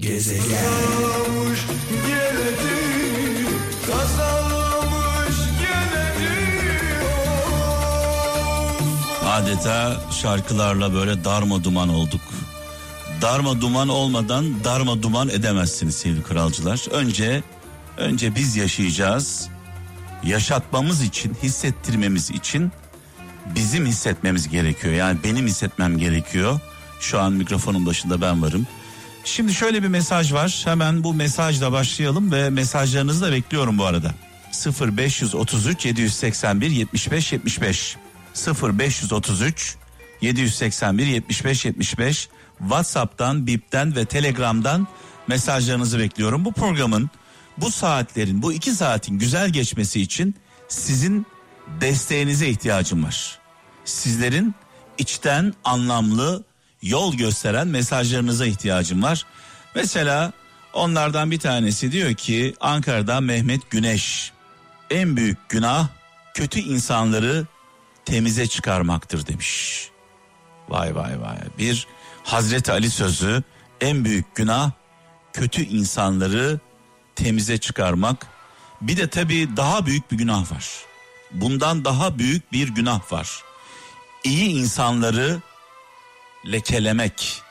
Gezegen. Adeta şarkılarla böyle darma duman olduk. Darma duman olmadan darma duman edemezsiniz sevgili kralcılar. Önce önce biz yaşayacağız. Yaşatmamız için, hissettirmemiz için bizim hissetmemiz gerekiyor. Yani benim hissetmem gerekiyor. Şu an mikrofonun başında ben varım. Şimdi şöyle bir mesaj var. Hemen bu mesajla başlayalım ve mesajlarınızı da bekliyorum bu arada. 0533 781 75 75 0533 781 75 75 WhatsApp'tan, Bip'ten ve Telegram'dan mesajlarınızı bekliyorum. Bu programın bu saatlerin, bu iki saatin güzel geçmesi için sizin desteğinize ihtiyacım var. Sizlerin içten anlamlı yol gösteren mesajlarınıza ihtiyacım var. Mesela onlardan bir tanesi diyor ki Ankara'da Mehmet Güneş en büyük günah kötü insanları temize çıkarmaktır demiş. Vay vay vay. Bir Hazreti Ali sözü en büyük günah kötü insanları temize çıkarmak. Bir de tabii daha büyük bir günah var. Bundan daha büyük bir günah var. İyi insanları lekelemek,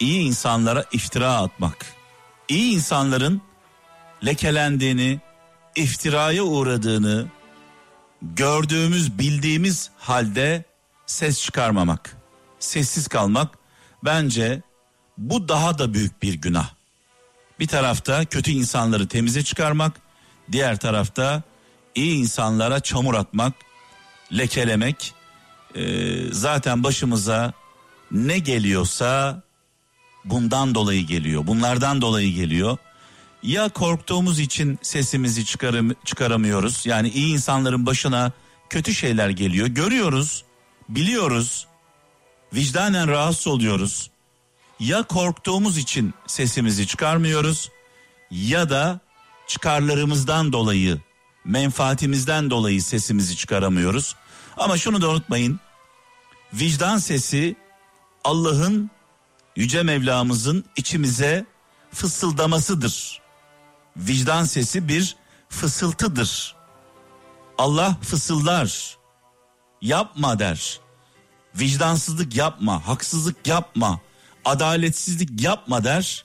iyi insanlara iftira atmak, iyi insanların lekelendiğini, iftiraya uğradığını gördüğümüz, bildiğimiz halde ses çıkarmamak, sessiz kalmak bence bu daha da büyük bir günah. Bir tarafta kötü insanları temize çıkarmak, diğer tarafta iyi insanlara çamur atmak, lekelemek. Ee, zaten başımıza ne geliyorsa bundan dolayı geliyor. Bunlardan dolayı geliyor. Ya korktuğumuz için sesimizi çıkarım, çıkaramıyoruz. Yani iyi insanların başına kötü şeyler geliyor. Görüyoruz, biliyoruz. Vicdanen rahatsız oluyoruz. Ya korktuğumuz için sesimizi çıkarmıyoruz ya da çıkarlarımızdan dolayı, menfaatimizden dolayı sesimizi çıkaramıyoruz. Ama şunu da unutmayın. Vicdan sesi Allah'ın yüce Mevlamızın içimize fısıldamasıdır. Vicdan sesi bir fısıltıdır. Allah fısıldar. Yapma der. Vicdansızlık yapma, haksızlık yapma, adaletsizlik yapma der.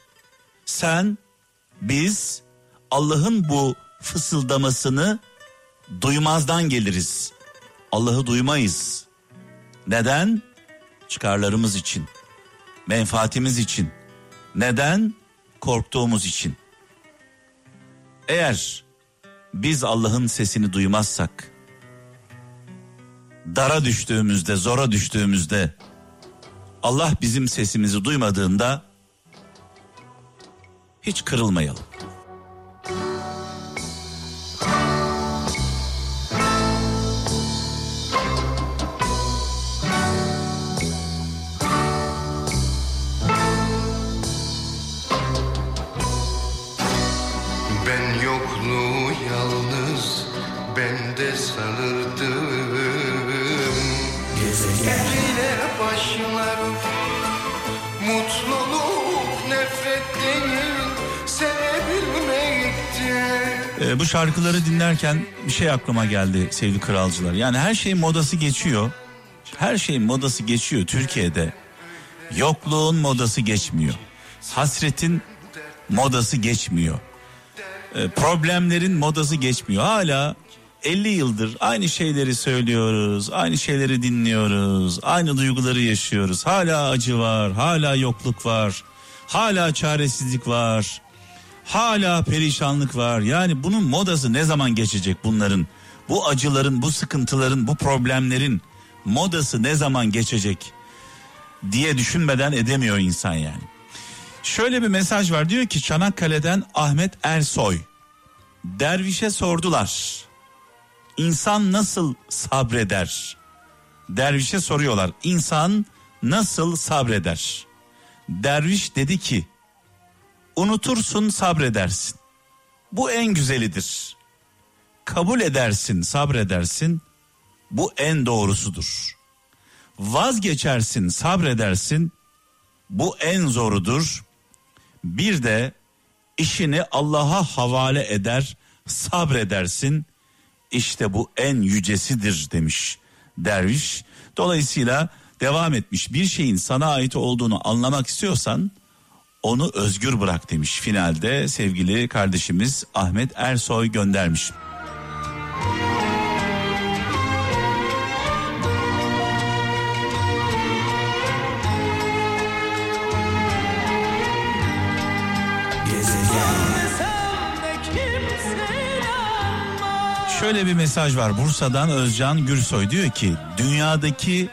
Sen biz Allah'ın bu fısıldamasını duymazdan geliriz. Allah'ı duymayız. Neden? Çıkarlarımız için, menfaatimiz için. Neden? Korktuğumuz için. Eğer biz Allah'ın sesini duymazsak, dara düştüğümüzde, zora düştüğümüzde, Allah bizim sesimizi duymadığında hiç kırılmayalım. Bu şarkıları dinlerken bir şey aklıma geldi sevgili kralcılar. Yani her şeyin modası geçiyor. Her şeyin modası geçiyor Türkiye'de. Yokluğun modası geçmiyor. Hasretin modası geçmiyor. E, problemlerin modası geçmiyor. Hala 50 yıldır aynı şeyleri söylüyoruz, aynı şeyleri dinliyoruz, aynı duyguları yaşıyoruz. Hala acı var, hala yokluk var, hala çaresizlik var. Hala perişanlık var. Yani bunun modası ne zaman geçecek bunların? Bu acıların, bu sıkıntıların, bu problemlerin modası ne zaman geçecek diye düşünmeden edemiyor insan yani. Şöyle bir mesaj var diyor ki Çanakkale'den Ahmet Ersoy. Dervişe sordular. İnsan nasıl sabreder? Dervişe soruyorlar. İnsan nasıl sabreder? Derviş dedi ki Unutursun sabredersin. Bu en güzelidir. Kabul edersin sabredersin. Bu en doğrusudur. Vazgeçersin sabredersin. Bu en zorudur. Bir de işini Allah'a havale eder, sabredersin. İşte bu en yücesidir demiş derviş. Dolayısıyla devam etmiş. Bir şeyin sana ait olduğunu anlamak istiyorsan onu özgür bırak demiş finalde sevgili kardeşimiz Ahmet Ersoy göndermiş. Şöyle bir mesaj var Bursa'dan Özcan Gürsoy diyor ki dünyadaki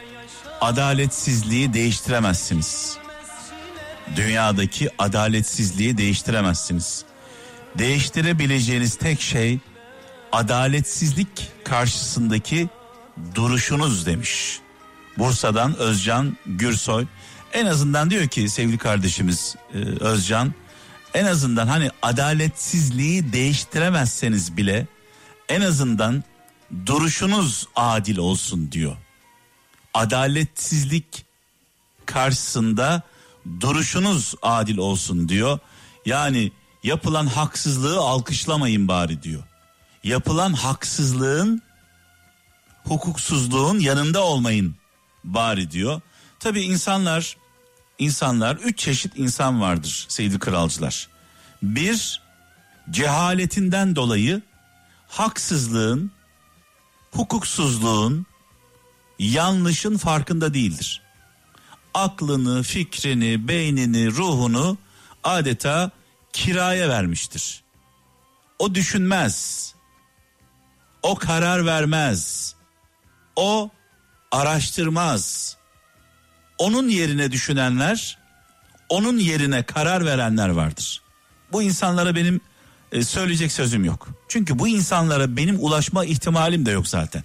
adaletsizliği değiştiremezsiniz. Dünyadaki adaletsizliği değiştiremezsiniz. Değiştirebileceğiniz tek şey adaletsizlik karşısındaki duruşunuz demiş. Bursa'dan Özcan Gürsoy en azından diyor ki sevgili kardeşimiz e, Özcan en azından hani adaletsizliği değiştiremezseniz bile en azından duruşunuz adil olsun diyor. Adaletsizlik karşısında duruşunuz adil olsun diyor. Yani yapılan haksızlığı alkışlamayın bari diyor. Yapılan haksızlığın hukuksuzluğun yanında olmayın bari diyor. Tabi insanlar insanlar üç çeşit insan vardır sevgili kralcılar. Bir cehaletinden dolayı haksızlığın, hukuksuzluğun, yanlışın farkında değildir. Aklını, fikrini, beynini, ruhunu adeta kiraya vermiştir. O düşünmez. O karar vermez. O araştırmaz. Onun yerine düşünenler, onun yerine karar verenler vardır. Bu insanlara benim e, söyleyecek sözüm yok. Çünkü bu insanlara benim ulaşma ihtimalim de yok zaten.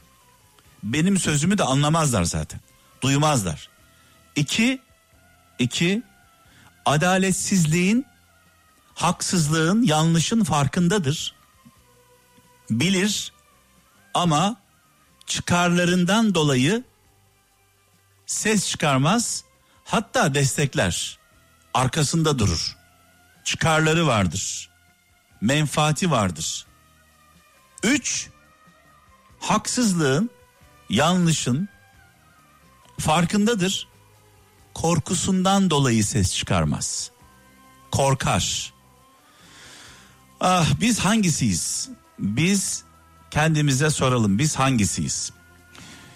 Benim sözümü de anlamazlar zaten. Duymazlar. İki, iki, adaletsizliğin, haksızlığın, yanlışın farkındadır. Bilir ama çıkarlarından dolayı ses çıkarmaz, hatta destekler. Arkasında durur. Çıkarları vardır menfaati vardır. Üç, haksızlığın, yanlışın farkındadır. Korkusundan dolayı ses çıkarmaz. Korkar. Ah biz hangisiyiz? Biz kendimize soralım biz hangisiyiz?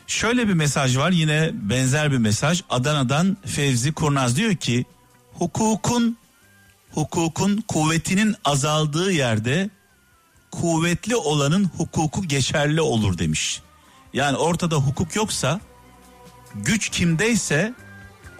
Şöyle bir mesaj var yine benzer bir mesaj Adana'dan Fevzi Kurnaz diyor ki hukukun hukukun kuvvetinin azaldığı yerde kuvvetli olanın hukuku geçerli olur demiş. Yani ortada hukuk yoksa güç kimdeyse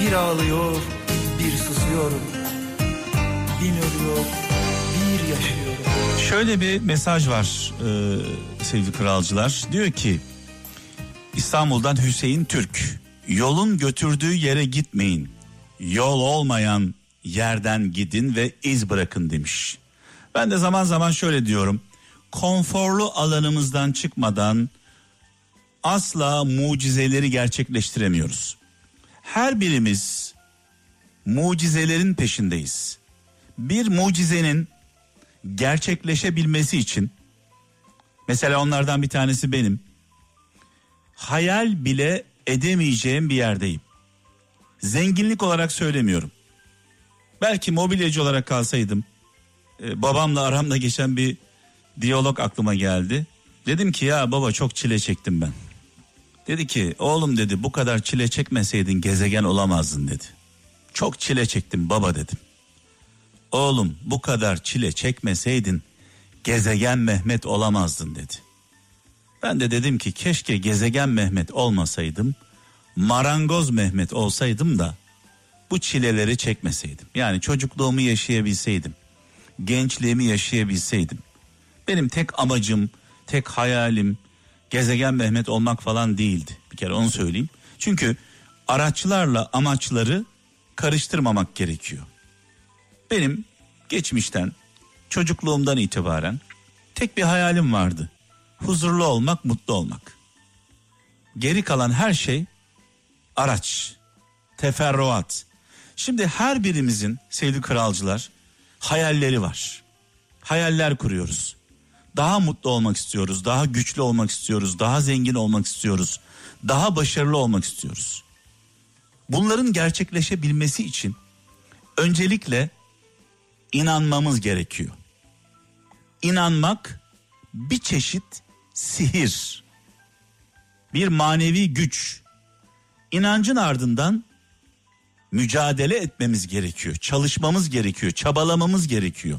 Bir ağlıyor, bir susuyorum. Bin ölüyor, bir yaşıyorum. Şöyle bir mesaj var e, sevgili kralcılar. Diyor ki İstanbul'dan Hüseyin Türk. Yolun götürdüğü yere gitmeyin. Yol olmayan yerden gidin ve iz bırakın demiş. Ben de zaman zaman şöyle diyorum. Konforlu alanımızdan çıkmadan asla mucizeleri gerçekleştiremiyoruz. Her birimiz mucizelerin peşindeyiz. Bir mucizenin gerçekleşebilmesi için mesela onlardan bir tanesi benim. Hayal bile edemeyeceğim bir yerdeyim. Zenginlik olarak söylemiyorum. Belki mobilyacı olarak kalsaydım e, babamla aramda geçen bir diyalog aklıma geldi. Dedim ki ya baba çok çile çektim ben. Dedi ki oğlum dedi bu kadar çile çekmeseydin gezegen olamazdın dedi. Çok çile çektim baba dedim. Oğlum bu kadar çile çekmeseydin gezegen Mehmet olamazdın dedi. Ben de dedim ki keşke gezegen Mehmet olmasaydım marangoz Mehmet olsaydım da bu çileleri çekmeseydim. Yani çocukluğumu yaşayabilseydim. Gençliğimi yaşayabilseydim. Benim tek amacım, tek hayalim gezegen Mehmet olmak falan değildi. Bir kere onu söyleyeyim. Çünkü araçlarla amaçları karıştırmamak gerekiyor. Benim geçmişten çocukluğumdan itibaren tek bir hayalim vardı. Huzurlu olmak, mutlu olmak. Geri kalan her şey araç, teferruat. Şimdi her birimizin sevgili kralcılar hayalleri var. Hayaller kuruyoruz. Daha mutlu olmak istiyoruz, daha güçlü olmak istiyoruz, daha zengin olmak istiyoruz, daha başarılı olmak istiyoruz. Bunların gerçekleşebilmesi için öncelikle inanmamız gerekiyor. İnanmak bir çeşit sihir. Bir manevi güç. İnancın ardından mücadele etmemiz gerekiyor. Çalışmamız gerekiyor, çabalamamız gerekiyor.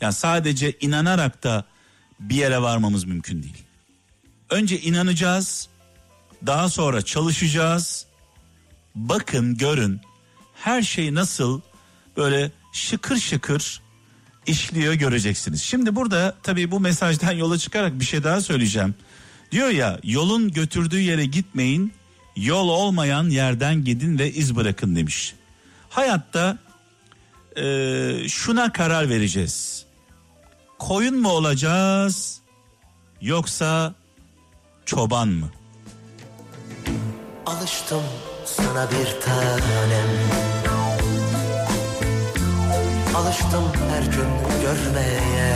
Yani sadece inanarak da bir yere varmamız mümkün değil. Önce inanacağız, daha sonra çalışacağız. Bakın, görün her şey nasıl böyle şıkır şıkır işliyor göreceksiniz. Şimdi burada tabii bu mesajdan yola çıkarak bir şey daha söyleyeceğim. Diyor ya yolun götürdüğü yere gitmeyin, yol olmayan yerden gidin ve iz bırakın demiş. Hayatta e, şuna karar vereceğiz. Koyun mu olacağız yoksa çoban mı? Alıştım sana bir tanem. Alıştım her gün görmeye.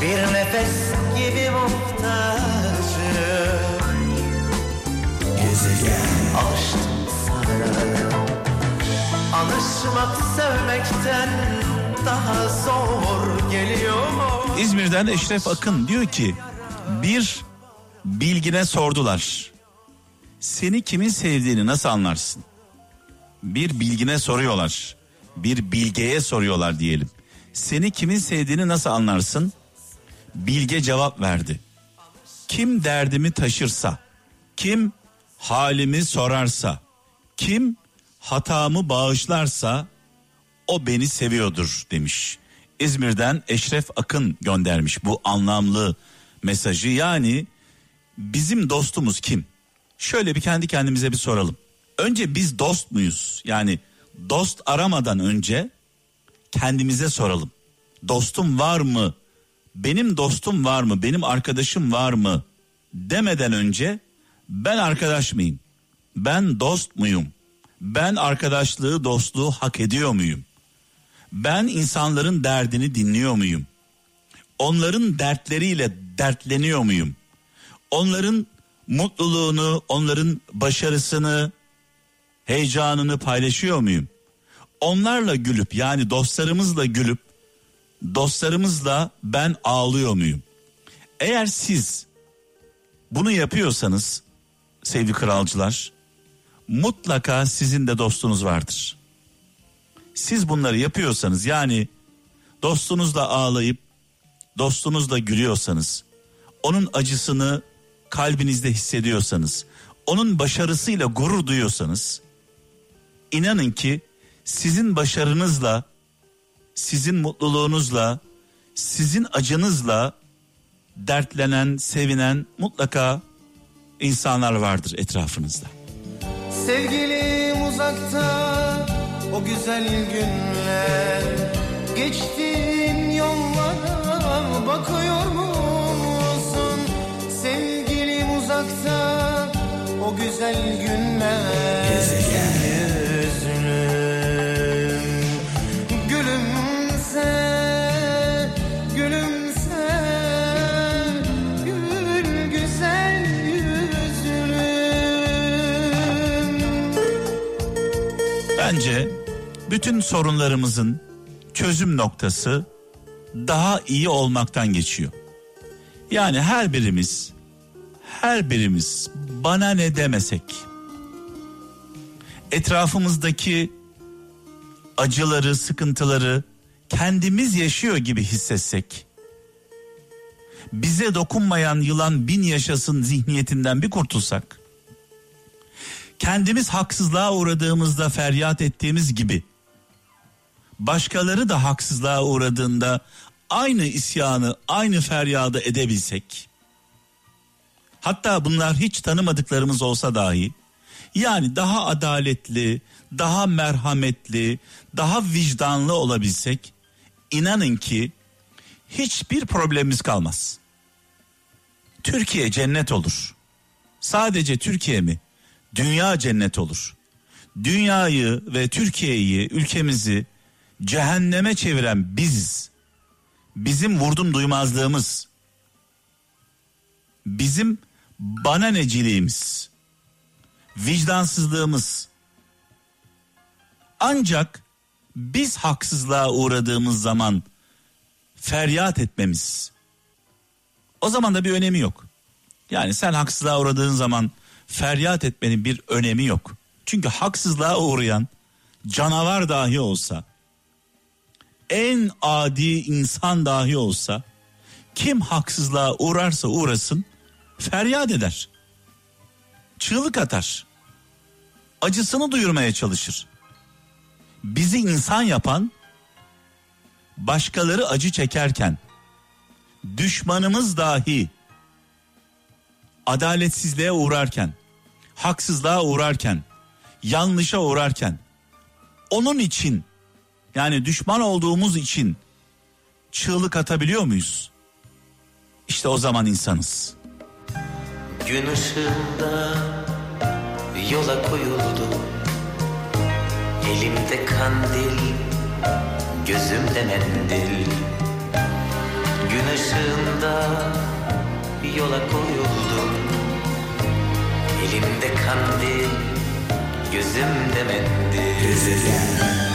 Bir nefes gibi muhtacım. Gezegen. Alıştım sana. Alışmak sevmekten daha zor geliyor İzmir'den Eşref Akın diyor ki bir bilgine sordular. Seni kimin sevdiğini nasıl anlarsın? Bir bilgine soruyorlar. Bir bilgeye soruyorlar diyelim. Seni kimin sevdiğini nasıl anlarsın? Bilge cevap verdi. Kim derdimi taşırsa, kim halimi sorarsa, kim hatamı bağışlarsa o beni seviyordur demiş. İzmir'den Eşref Akın göndermiş bu anlamlı mesajı. Yani bizim dostumuz kim? Şöyle bir kendi kendimize bir soralım. Önce biz dost muyuz? Yani dost aramadan önce kendimize soralım. Dostum var mı? Benim dostum var mı? Benim arkadaşım var mı? Demeden önce ben arkadaş mıyım? Ben dost muyum? Ben arkadaşlığı, dostluğu hak ediyor muyum? Ben insanların derdini dinliyor muyum? Onların dertleriyle dertleniyor muyum? Onların mutluluğunu, onların başarısını, heyecanını paylaşıyor muyum? Onlarla gülüp yani dostlarımızla gülüp dostlarımızla ben ağlıyor muyum? Eğer siz bunu yapıyorsanız sevgili kralcılar mutlaka sizin de dostunuz vardır. Siz bunları yapıyorsanız yani dostunuzla ağlayıp dostunuzla gülüyorsanız onun acısını kalbinizde hissediyorsanız onun başarısıyla gurur duyuyorsanız inanın ki sizin başarınızla sizin mutluluğunuzla sizin acınızla dertlenen, sevinen mutlaka insanlar vardır etrafınızda. Sevgilim uzakta o güzel günler Geçtiğin yollara bakıyor musun? Sevgilim uzakta o güzel günler Bence bütün sorunlarımızın çözüm noktası daha iyi olmaktan geçiyor. Yani her birimiz her birimiz bana ne demesek etrafımızdaki acıları, sıkıntıları kendimiz yaşıyor gibi hissetsek bize dokunmayan yılan bin yaşasın zihniyetinden bir kurtulsak kendimiz haksızlığa uğradığımızda feryat ettiğimiz gibi başkaları da haksızlığa uğradığında aynı isyanı, aynı feryadı edebilsek hatta bunlar hiç tanımadıklarımız olsa dahi yani daha adaletli, daha merhametli, daha vicdanlı olabilsek inanın ki hiçbir problemimiz kalmaz. Türkiye cennet olur. Sadece Türkiye mi? Dünya cennet olur. Dünyayı ve Türkiye'yi, ülkemizi cehenneme çeviren biziz. Bizim vurdum duymazlığımız. Bizim bana neciliğimiz. Vicdansızlığımız. Ancak biz haksızlığa uğradığımız zaman feryat etmemiz. O zaman da bir önemi yok. Yani sen haksızlığa uğradığın zaman feryat etmenin bir önemi yok. Çünkü haksızlığa uğrayan canavar dahi olsa, en adi insan dahi olsa, kim haksızlığa uğrarsa uğrasın feryat eder. Çığlık atar. Acısını duyurmaya çalışır. Bizi insan yapan başkaları acı çekerken düşmanımız dahi adaletsizliğe uğrarken, haksızlığa uğrarken, yanlışa uğrarken onun için yani düşman olduğumuz için çığlık atabiliyor muyuz? İşte o zaman insanız. Gün ışığında yola koyuldu Elimde kandil, gözümde mendil Gün ışığında yola koyuldum Elimde kandil, gözümde mendil